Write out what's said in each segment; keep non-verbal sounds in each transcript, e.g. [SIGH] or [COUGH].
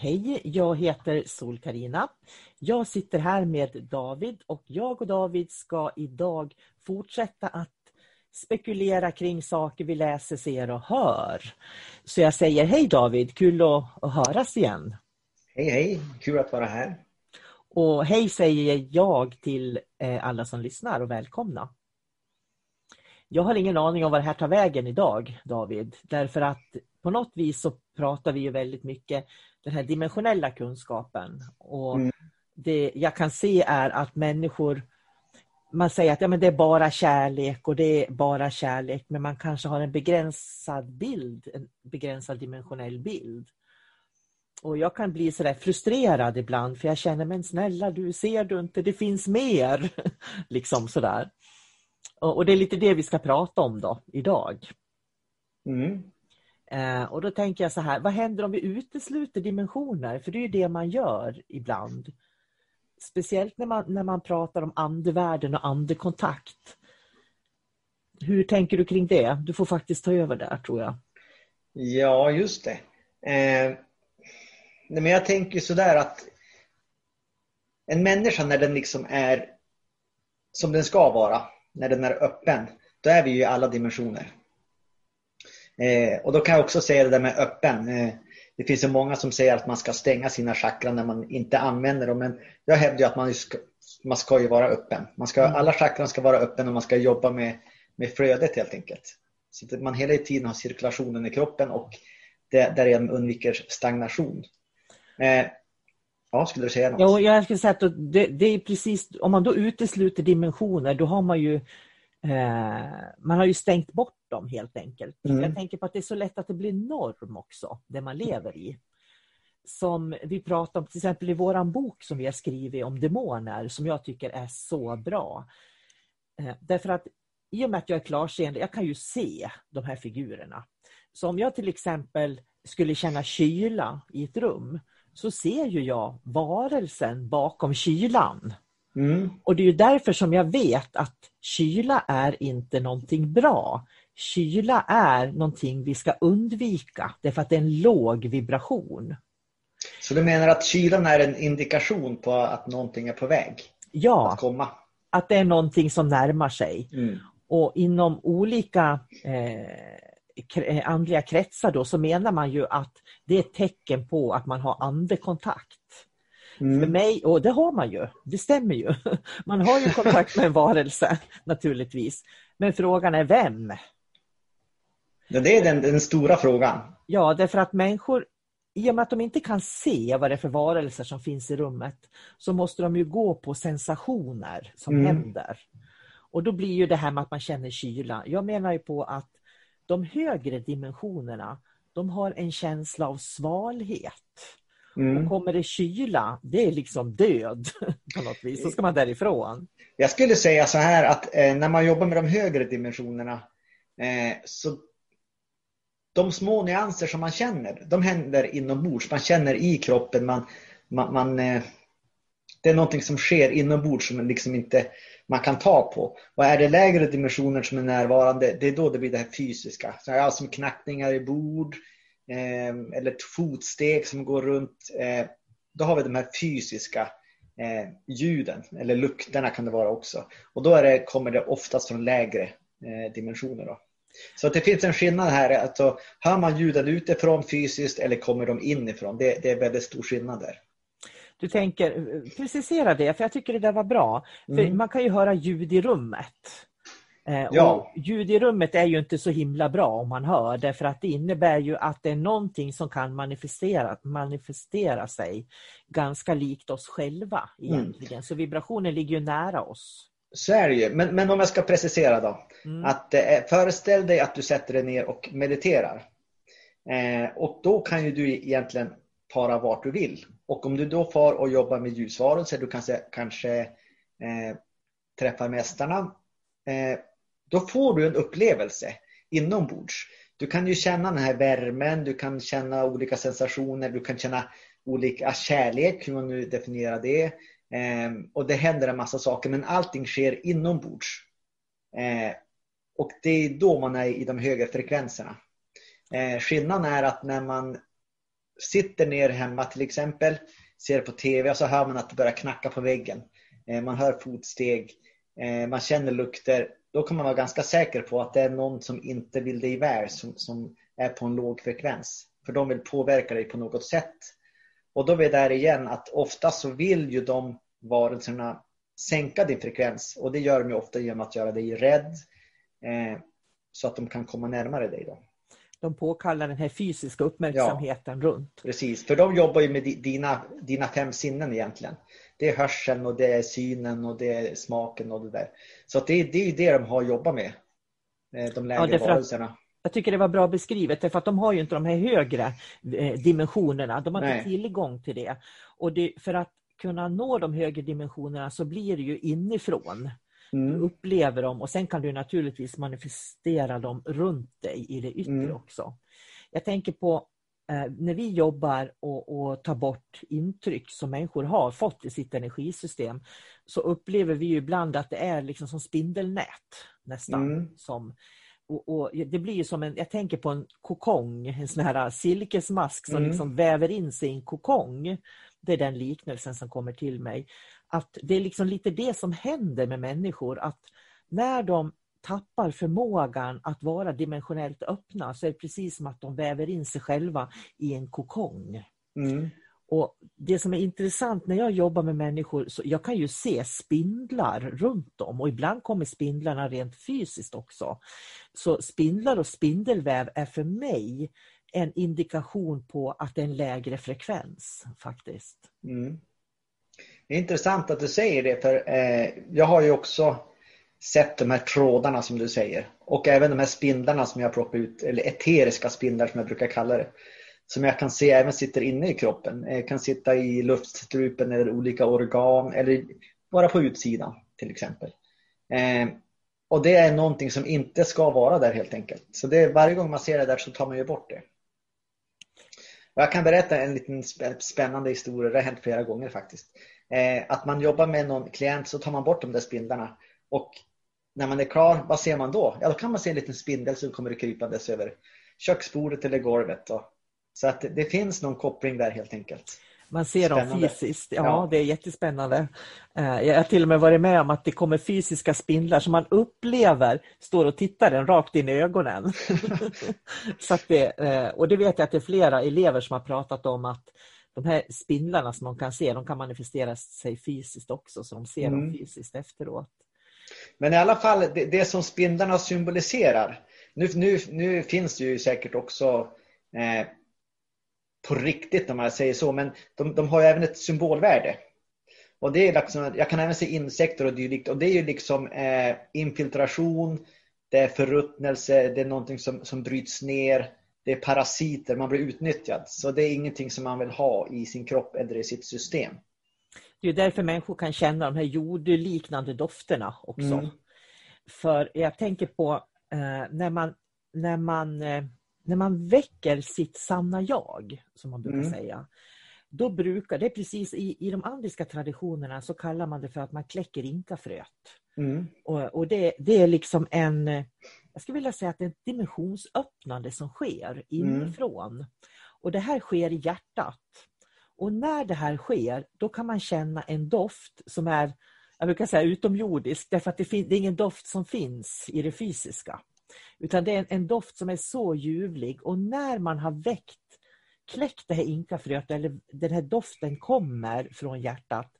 Hej, jag heter sol karina Jag sitter här med David och jag och David ska idag fortsätta att spekulera kring saker vi läser, ser och hör. Så jag säger hej David, kul att, att höras igen. Hej hej, kul att vara här. Och hej säger jag till eh, alla som lyssnar och välkomna. Jag har ingen aning om vad det här tar vägen idag, David. Därför att på något vis så pratar vi ju väldigt mycket den här dimensionella kunskapen. Och mm. Det jag kan se är att människor man säger att ja, men det är bara kärlek och det är bara kärlek men man kanske har en begränsad bild, en begränsad dimensionell bild. Och jag kan bli sådär frustrerad ibland för jag känner men snälla du ser du inte, det finns mer. [LAUGHS] liksom sådär. Och, och, det är lite det vi ska prata om då idag. Mm. Eh, och då tänker jag så här, vad händer om vi utesluter dimensioner? För det är ju det man gör ibland. Speciellt när man, när man pratar om andevärlden och andekontakt. Hur tänker du kring det? Du får faktiskt ta över där tror jag. Ja, just det. Eh, men jag tänker sådär att en människa när den liksom är som den ska vara, när den är öppen, då är vi ju i alla dimensioner. Eh, och då kan jag också säga det där med öppen. Eh, det finns ju många som säger att man ska stänga sina chakran när man inte använder dem. Men jag hävdar att man ska, man ska ju vara öppen. Man ska, mm. Alla chakran ska vara öppen och man ska jobba med, med flödet helt enkelt. Så att man hela tiden har cirkulationen i kroppen och därigenom undviker stagnation. Eh, ja, skulle du säga något? Ja, jag skulle säga att det, det, är precis, om man då utesluter dimensioner, då har man ju eh, man har ju stängt bort dem helt enkelt. Mm. Jag tänker på att det är så lätt att det blir norm också, det man lever i. Som vi pratar om till exempel i våran bok som vi har skrivit om demoner, som jag tycker är så bra. Eh, därför att i och med att jag är klarseende, jag kan ju se de här figurerna. Så om jag till exempel skulle känna kyla i ett rum, så ser ju jag varelsen bakom kylan. Mm. Och det är därför som jag vet att kyla är inte någonting bra. Kyla är någonting vi ska undvika därför att det är en låg vibration. Så du menar att kylan är en indikation på att någonting är på väg ja, att komma? att det är någonting som närmar sig. Mm. Och inom olika eh, andliga kretsar då, så menar man ju att det är ett tecken på att man har andekontakt. Mm. För mig, och det har man ju, det stämmer ju. [LAUGHS] Man har ju kontakt med en varelse naturligtvis. Men frågan är vem? Det är den, den stora frågan. Ja, därför att människor, i och med att de inte kan se vad det är för varelser som finns i rummet, så måste de ju gå på sensationer som mm. händer. Och då blir ju det här med att man känner kyla. Jag menar ju på att de högre dimensionerna, de har en känsla av svalhet. Mm. Och kommer det kyla, det är liksom död [LAUGHS] på något vis. Så ska man därifrån. Jag skulle säga så här att eh, när man jobbar med de högre dimensionerna eh, så de små nyanser som man känner, de händer inombords. Man känner i kroppen, man, man, man eh, det är någonting som sker inombords som liksom inte man kan ta på. Och är det lägre dimensioner som är närvarande, det är då det blir det här fysiska. Så här, som knackningar i bord, eh, eller fotsteg som går runt. Eh, då har vi de här fysiska eh, ljuden, eller lukterna kan det vara också. Och då är det, kommer det oftast från lägre eh, dimensioner. Då. Så det finns en skillnad här. Alltså, hör man ljuden utifrån fysiskt eller kommer de inifrån? Det, det är väldigt stor skillnad där. Du tänker, precisera det, för jag tycker det där var bra. Mm. Man kan ju höra ljud i rummet. Eh, Ja. Och ljud i rummet är ju inte så himla bra om man hör, därför att det innebär ju att det är någonting som kan manifestera, manifestera sig ganska likt oss själva Mm. egentligen. Så vibrationen ligger ju nära oss. Så är det ju. Men, men om jag ska precisera då. Mm. Att eh, föreställ dig att du sätter dig ner och mediterar. Eh, och då kan ju du egentligen fara vart du vill. Och om du då far och jobbar med ljusvarelser, du kanske, kanske eh, träffar mästarna. Eh, då får du en upplevelse inombords. Du kan ju känna den här värmen, du kan känna olika sensationer, du kan känna olika kärlek, hur man nu definierar det. Ehm, och det händer en massa saker, men allting sker inombords. Eh, och det är då man är i de högre frekvenserna. Eh, skillnaden är att när man sitter ner hemma till exempel, ser på TV och så hör man att det börjar knacka på väggen. Eh, man hör fotsteg, eh, man känner lukter. Då kan man vara ganska säker på att det är någon som inte vill dig väl, som, som är på en låg frekvens. För de vill påverka dig på något sätt. Och då är vi där igen att ofta så vill ju de varelserna sänka din frekvens och det gör de ju ofta genom att göra dig rädd eh, så att de kan komma närmare dig. Då. De påkallar den här fysiska uppmärksamheten runt. Precis, för de jobbar ju med di- dina, dina fem sinnen egentligen. Det är hörseln och det är synen och det är smaken och det där. Så att det, det är det de har jobbat med. eh, De lägre att- varelserna. Jag tycker det var bra beskrivet därför att de har ju inte de här högre eh, dimensionerna. De har inte Nej. tillgång till det. Och det, för att kunna nå de högre dimensionerna så blir det ju inifrån. Du Mm. upplever dem och sen kan du naturligtvis manifestera dem runt dig i det yttre Mm. också. Jag tänker på eh, när vi jobbar och, och tar bort intryck som människor har fått i sitt energisystem så upplever vi ju ibland att det är liksom som spindelnät nästan. Mm. Som, och, och det blir ju som en, jag tänker på en kokong, en sån här silkesmask som Mm. liksom väver in sig i en kokong. Det är den liknelsen som kommer till mig. Att det är liksom lite det som händer med människor, att när de tappar förmågan att vara dimensionellt öppna så är det precis som att de väver in sig själva i en kokong. Mm. Och Det som är intressant när jag jobbar med människor, så jag kan ju se spindlar runt dem och ibland kommer spindlarna rent fysiskt också. Så spindlar och spindelväv är för mig en indikation på att det är en lägre frekvens faktiskt. Mm. Det är intressant att du säger det för eh, jag har ju också sett de här trådarna som du säger och även de här spindlarna som jag plockar ut, eller eteriska spindlar som jag brukar kalla det. Som jag kan se även sitter inne i kroppen. Jag kan sitta i luftstrupen eller olika organ eller bara på utsidan till exempel. Eh, och det är någonting som inte ska vara där helt enkelt. Så det, varje gång man ser det där så tar man ju bort det. Och jag kan berätta en liten spännande historia, det har hänt flera gånger faktiskt. Eh, att man jobbar med någon klient så tar man bort de där spindlarna och när man är klar, vad ser man då? Ja, då kan man se en liten spindel som kommer krypandes över köksbordet eller golvet. Och, så att det, finns någon koppling där helt enkelt. Man ser dem Spännande. fysiskt. Ja, Ja. det är jättespännande. Eh, Jag har till och med varit med om att det kommer fysiska spindlar som man upplever står och tittar en rakt in i ögonen. [LAUGHS] Så det, eh, och det vet jag att det är flera elever som har pratat om att de här spindlarna som de kan se, de kan manifestera sig fysiskt också, så de ser dem Mm. fysiskt efteråt. Men i alla fall, det, det som spindlarna symboliserar. Nu, nu, nu finns det ju säkert också eh, på riktigt om jag säger så, men de, de har även ett symbolvärde. Och det är liksom, jag kan även se insekter och dylikt och det är ju liksom eh, infiltration, det är förruttnelse, det är någonting som, som bryts ner, det är parasiter, man blir utnyttjad. Så det är ingenting som man vill ha i sin kropp eller i sitt system. Det är därför människor kan känna de här jordliknande dofterna också. Mm. För jag tänker på eh, när, man, när, man, eh, när man väcker sitt sanna jag, som man brukar Mm. säga. Då brukar, det är precis i, i de andiska traditionerna så kallar man det för att man kläcker inkafröet. Mm. Och, och det, det är liksom en, jag skulle vilja säga att det är ett dimensionsöppnande som sker inifrån. Mm. Och det här sker i hjärtat. Och när det här sker, då kan man känna en doft som är, jag brukar säga utomjordisk, därför att det, det är ingen doft som finns i det fysiska. Utan det är en, en doft som är så ljuvlig och när man har väckt, kläckt det här inkafröet eller den här doften kommer från hjärtat,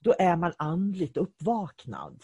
då är man andligt uppvaknad.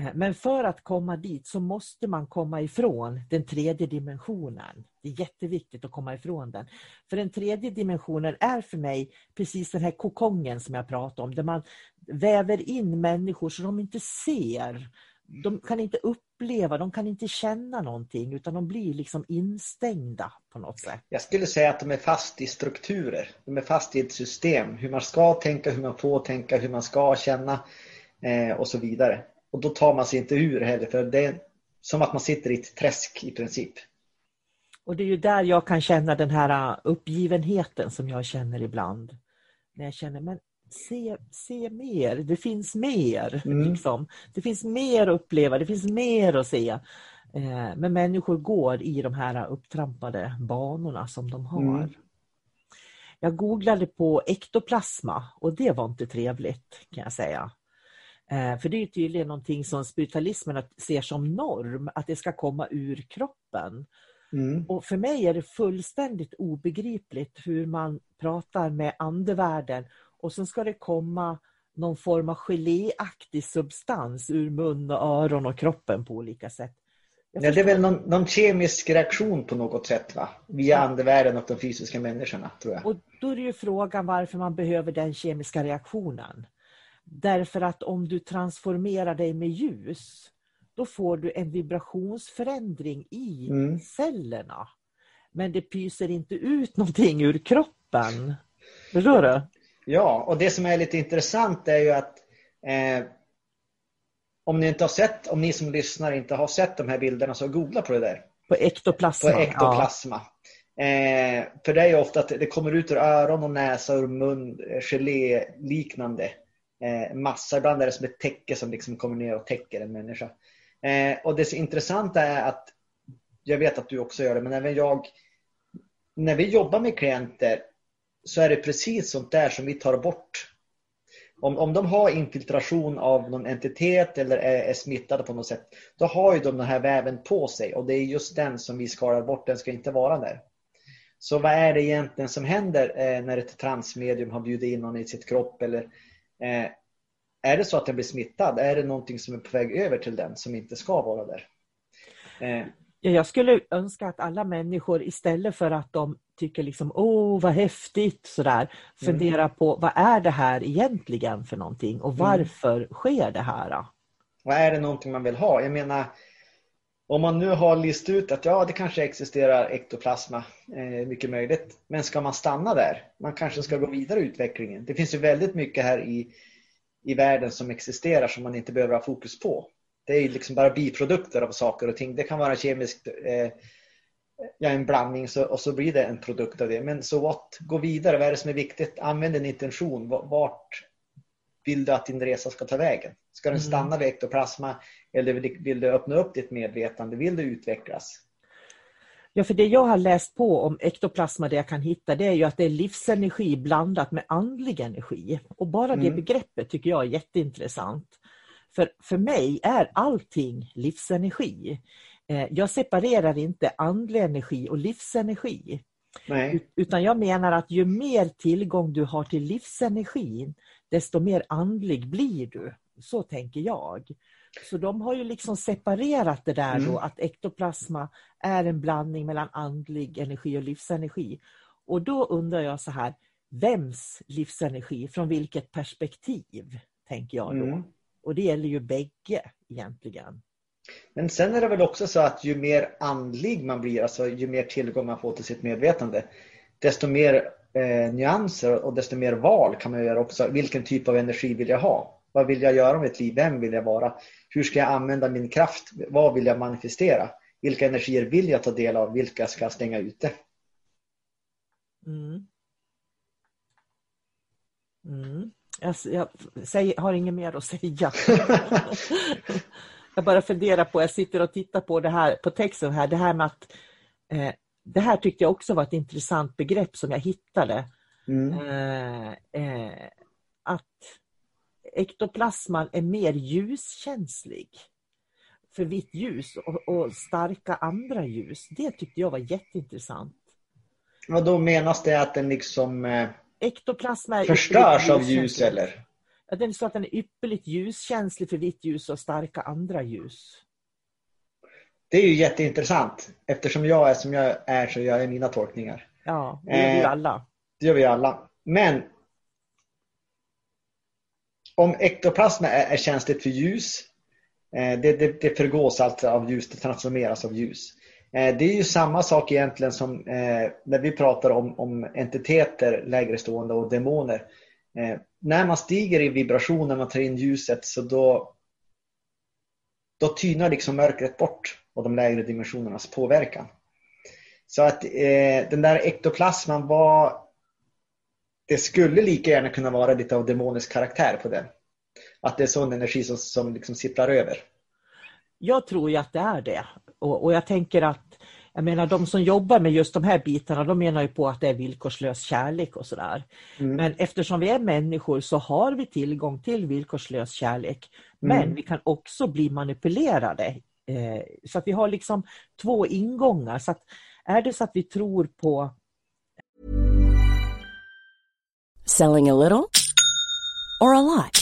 Eh, men för att komma dit så måste man komma ifrån den tredje dimensionen. Det är jätteviktigt att komma ifrån den. För den tredje dimensionen är för mig precis den här kokongen som jag pratade om, där man väver in människor så de inte ser. De kan inte uppleva, de kan inte känna någonting utan de blir liksom instängda på något sätt. Jag skulle säga att de är fast i strukturer. De är fast i ett system. Hur man ska tänka, hur man får tänka, hur man ska känna eh, och så vidare. Och då tar man sig inte ur heller för det är som att man sitter i ett träsk i princip. Och det är ju där jag kan känna den här uh, uppgivenheten som jag känner ibland. När jag känner, men se, se mer, det finns mer. Mm. Liksom. Det finns mer att uppleva, det finns mer att se. Eh, men människor går i de här upptrampade banorna som de har. Mm. Jag googlade på ektoplasma och det var inte trevligt kan jag säga. Eh, för det är tydligen någonting som spiritualismen ser som norm, att det ska komma ur kroppen. Mm. Och för mig är det fullständigt obegripligt hur man pratar med andevärlden och sen ska det komma någon form av geléaktig substans ur mun och öron och kroppen på olika sätt. Ja, det är väl någon, någon, kemisk reaktion på något sätt va? Via ja. andevärlden och de fysiska människorna tror jag. Och då är det ju frågan varför man behöver den kemiska reaktionen. Därför att om du transformerar dig med ljus, då får du en vibrationsförändring i mm. cellerna. Men det pyser inte ut någonting ur kroppen. Förstår du? Ja, och det som är lite intressant är ju att eh, om ni inte har sett, om ni som lyssnar inte har sett de här bilderna så googla på det där. På ektoplasma. På ektoplasma. Ja. Eh, för det är ju ofta att det kommer ut ur öron och näsa och mun, eh, gelé liknande eh, massa. Ibland är det som ett täcke som liksom kommer ner och täcker en människa. Eh, och det intressanta är att, jag vet att du också gör det, men även jag, när vi jobbar med klienter så är det precis sånt där som vi tar bort. Om, om de har infiltration av någon entitet eller är, är smittade på något sätt, då har ju de den här väven på sig och det är just den som vi skalar bort, den ska inte vara där. Så vad är det egentligen som händer eh, när ett transmedium har bjudit in någon i sitt kropp eller Eh, är det så att den blir smittad, är det någonting som är på väg över till den som inte ska vara där? Eh. Jag skulle önska att alla människor istället för att de tycker liksom åh vad häftigt sådär, fundera mm. på vad är det här egentligen för någonting och mm. varför mm. sker det här? Vad är det någonting man vill ha? Jag menar om man nu har listat ut att ja, det kanske existerar ektoplasma, eh, mycket möjligt. Men ska man stanna där? Man kanske ska gå vidare i utvecklingen. Det finns ju väldigt mycket här i, i världen som existerar som man inte behöver ha fokus på. Det är liksom bara biprodukter av saker och ting. Det kan vara kemiskt, eh, ja, en blandning så, och så blir det en produkt av det. Men så what? Gå vidare. Vad är det som är viktigt? Använd en intention. Vart vill du att din resa ska ta vägen? Ska den mm. stanna vid ektoplasma eller vill du öppna upp ditt medvetande? Vill du utvecklas? Ja, för det jag har läst på om ektoplasma, det jag kan hitta, det är ju att det är livsenergi blandat med andlig energi. Och bara det mm. begreppet tycker jag är jätteintressant. För, för mig är allting livsenergi. Eh, jag separerar inte andlig energi och livsenergi. Nej. Utan jag menar att ju mer tillgång du har till livsenergin, desto mer andlig blir du. Så tänker jag. Så de har ju liksom separerat det där mm. då att ektoplasma är en blandning mellan andlig energi och livsenergi. Och då undrar jag så här, vems livsenergi, från vilket perspektiv, tänker jag då. Mm. Och det gäller ju bägge egentligen. Men sen är det väl också så att ju mer andlig man blir, alltså ju mer tillgång man får till sitt medvetande, desto mer eh, nyanser och desto mer val kan man göra också. Vilken typ av energi vill jag ha? Vad vill jag göra med mitt liv? Vem vill jag vara? Hur ska jag använda min kraft? Vad vill jag manifestera? Vilka energier vill jag ta del av? Vilka ska jag stänga ute? Mm. Mm. Jag, jag säger, har inget mer att säga. [LAUGHS] Jag bara funderar på, jag sitter och tittar på det här, på texten här, det här med att eh, det här tyckte jag också var ett intressant begrepp som jag hittade. Mm. Eh, eh, att ektoplasman är mer ljuskänslig för vitt ljus och, och, starka andra ljus. Det tyckte jag var jätteintressant. Och då menas det att den liksom eh, Ektoplasma är förstörs av ljus eller? Ja, den så att den är ypperligt ljuskänslig för vitt ljus och starka andra ljus. Det är ju jätteintressant. Eftersom jag är som jag är så gör jag mina tolkningar. Ja, det gör vi Eh, alla. Det gör vi alla. Men om ektoplasma är, är känsligt för ljus, eh, det, det, det förgås alltså av ljus, det transformeras av ljus. Eh, det är ju samma sak egentligen som eh, när vi pratar om, om entiteter, lägre stående och demoner. Eh, när man stiger i vibration, när man tar in ljuset, så då, då tynar liksom mörkret bort och de lägre dimensionernas påverkan. Så att eh, den där ektoplasman var det skulle lika gärna kunna vara lite av demonisk karaktär på den. Att det är sån energi som, som liksom sipprar över. Jag tror ju att det är det. Och, och jag tänker att jag menar de som jobbar med just de här bitarna de menar ju på att det är villkorslös kärlek och sådär. Mm. Men eftersom vi är människor så har vi tillgång till villkorslös kärlek. Men Mm. vi kan också bli manipulerade. Eh, så att vi har liksom två ingångar. Så att är det så att vi tror på Selling a little or a lot?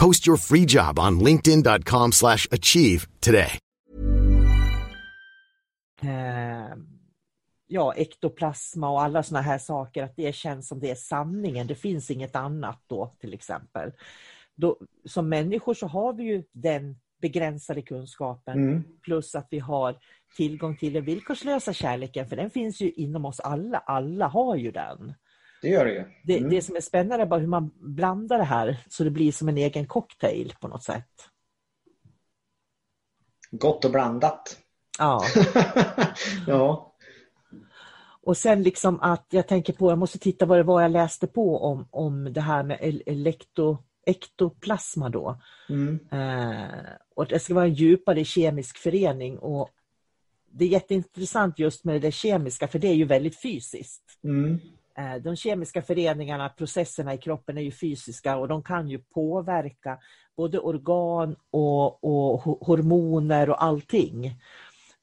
Post your free job on linkedin.com/achieve slash achieve today. eh, ja, ektoplasma och alla såna här saker, att det känns som det är sanningen. Det finns inget annat då till exempel. Då, som människor så har vi ju den begränsade kunskapen Mm. plus att vi har tillgång till den villkorslösa kärleken för den finns ju inom oss alla. Alla har ju den. Det gör det ju. Det, Mm. det som är spännande är bara hur man blandar det här så det blir som en egen cocktail på något sätt. Gott och blandat. Ja. [LAUGHS] ja. Och sen liksom att jag tänker på, jag måste titta vad det var jag läste på om, om det här med el- elekto, ektoplasma då. Mm. Eh, och det ska vara en djupare kemisk förening och det är jätteintressant just med det kemiska för det är ju väldigt fysiskt. Mm. Eh, de kemiska föreningarna, processerna i kroppen är ju fysiska och de kan ju påverka både organ och, och hormoner och allting.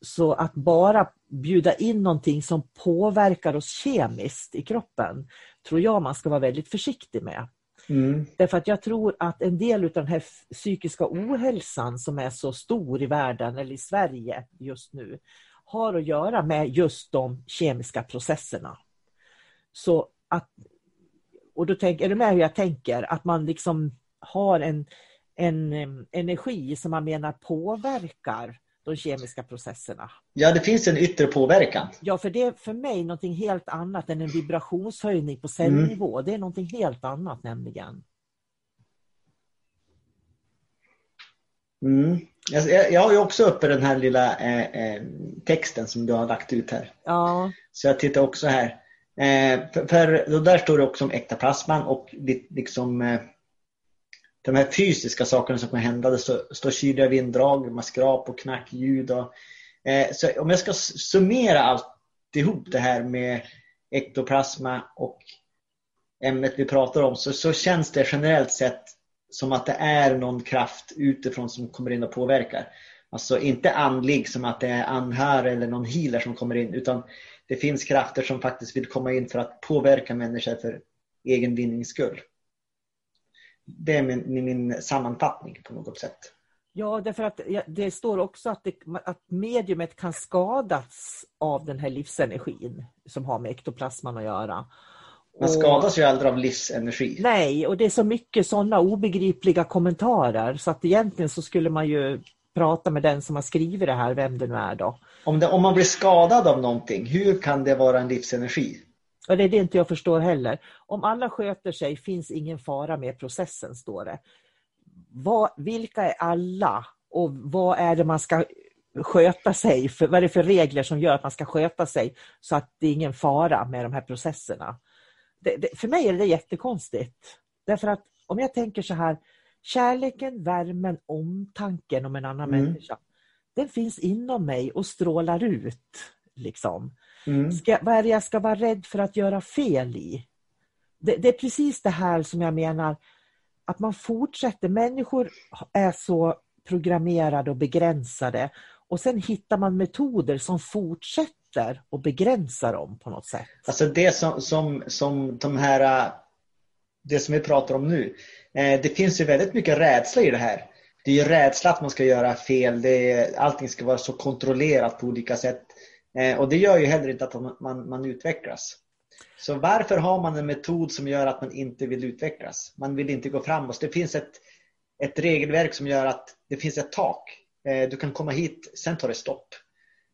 Så att bara bjuda in någonting som påverkar oss kemiskt i kroppen tror jag man ska vara väldigt försiktig med. Mm. Därför att jag tror att en del av den här psykiska ohälsan som är så stor i världen eller i Sverige just nu har att göra med just de kemiska processerna. Så att, och då tänk, är du med hur jag tänker? Att man liksom har en, en energi som man menar påverkar de kemiska processerna. Ja, det finns en yttre påverkan. Ja, för det är för mig någonting helt annat än en vibrationshöjning på cellnivå. Mm. Det är någonting helt annat nämligen. Mm. Jag, jag har ju också uppe den här lilla eh, eh, texten som du har lagt ut här. Ja. Så jag tittar också här. Eh, för, för där står det också om ektaplasman och liksom eh, de här fysiska sakerna som kan hända. Det står, kyliga vinddrag, maskrap och knackljud. Och, eh, så om jag ska summera alltihop det här med ektoplasma och ämnet vi pratar om så, så känns det generellt sett som att det är någon kraft utifrån som kommer in och påverkar. Alltså inte andlig som att det är anhör eller någon healer som kommer in utan det finns krafter som faktiskt vill komma in för att påverka människor för egen vinnings skull. Det är min, min sammanfattning på något sätt. Ja, därför att det står också att, det, att mediumet kan skadas av den här livsenergin som har med ektoplasman att göra. Man skadas ju aldrig av livsenergi. Nej, och det är så mycket sådana obegripliga kommentarer så att egentligen så skulle man ju prata med den som har skrivit det här, vem det nu är då. Om, det, om man blir skadad av någonting, hur kan det vara en livsenergi? Och det är det inte jag förstår heller. Om alla sköter sig finns ingen fara med processen, står det. Vad, vilka är alla och vad är det man ska sköta sig? För, vad är det för regler som gör att man ska sköta sig så att det är ingen fara med de här processerna? Det, det, för mig är det jättekonstigt. Därför att om jag tänker så här, kärleken, värmen, omtanken om en annan mm. människa, den finns inom mig och strålar ut. Liksom. Mm. Ska, vad är det jag ska vara rädd för att göra fel i? Det, det, är precis det här som jag menar, att man fortsätter. Människor är så programmerade och begränsade och sen hittar man metoder som fortsätter och begränsar dem på något sätt. Alltså det som, som, som de här, det som vi pratar om nu, eh, det finns ju väldigt mycket rädsla i det här. Det är ju rädsla att man ska göra fel, det är, allting ska vara så kontrollerat på olika sätt. Eh, och det gör ju heller inte att man, man, man, utvecklas. Så varför har man en metod som gör att man inte vill utvecklas? Man vill inte gå framåt. Det finns ett, ett regelverk som gör att det finns ett tak. Eh, du kan komma hit, sen tar det stopp.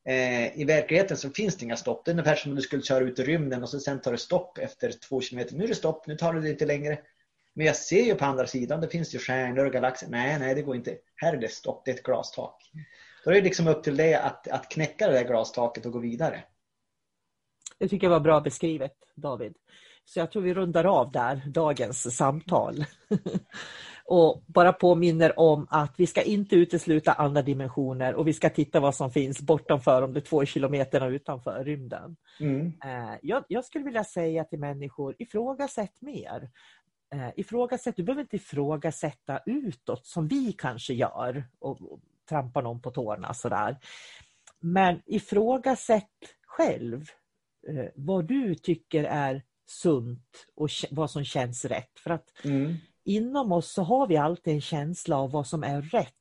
Eh, I verkligheten så finns det inga stopp. Det är ungefär som om du skulle köra ut i rymden och så sen tar det stopp efter två kilometer. Nu är det stopp, nu tar det inte längre. Men jag ser ju på andra sidan, det finns ju stjärnor och galaxer. Nej, nej, det går inte. Här är det stopp, det är ett glastak. Då är det liksom upp till dig att, att knäcka det där glastaket och gå vidare. Det tycker jag var bra beskrivet, David. Så jag tror vi rundar av där dagens samtal. [LAUGHS] och bara påminner om att vi ska inte utesluta andra dimensioner och vi ska titta vad som finns bortanför de två kilometerna utanför rymden. Mm. Eh, jag, jag, skulle vilja säga till människor, ifrågasätt mer. Eh, ifrågasätt, du behöver inte ifrågasätta utåt som vi kanske gör och, trampa någon på tårna sådär. Men ifrågasätt själv eh, vad du tycker är sunt och vad som känns rätt. För att mm. Inom oss så har vi alltid en känsla av vad som är rätt.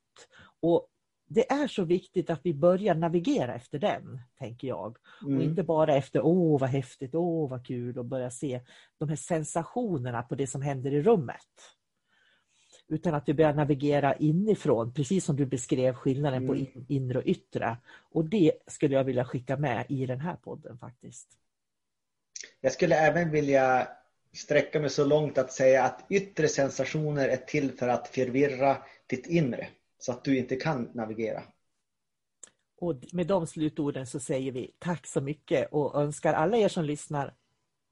Och det är så viktigt att vi börjar navigera efter den, tänker jag. Mm. Och inte bara efter åh vad häftigt, åh vad kul och börja se de här sensationerna på det som händer i rummet utan att vi börjar navigera inifrån, precis som du beskrev skillnaden mm. på inre och yttre. Och det skulle jag vilja skicka med i den här podden faktiskt. Jag skulle även vilja sträcka mig så långt att säga att yttre sensationer är till för att förvirra ditt inre så att du inte kan navigera. Och med de slutorden så säger vi tack så mycket och önskar alla er som lyssnar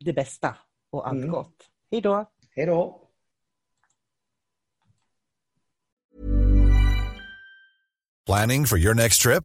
det bästa och allt mm. gott. Hej då! Hej då! Planning for your next trip?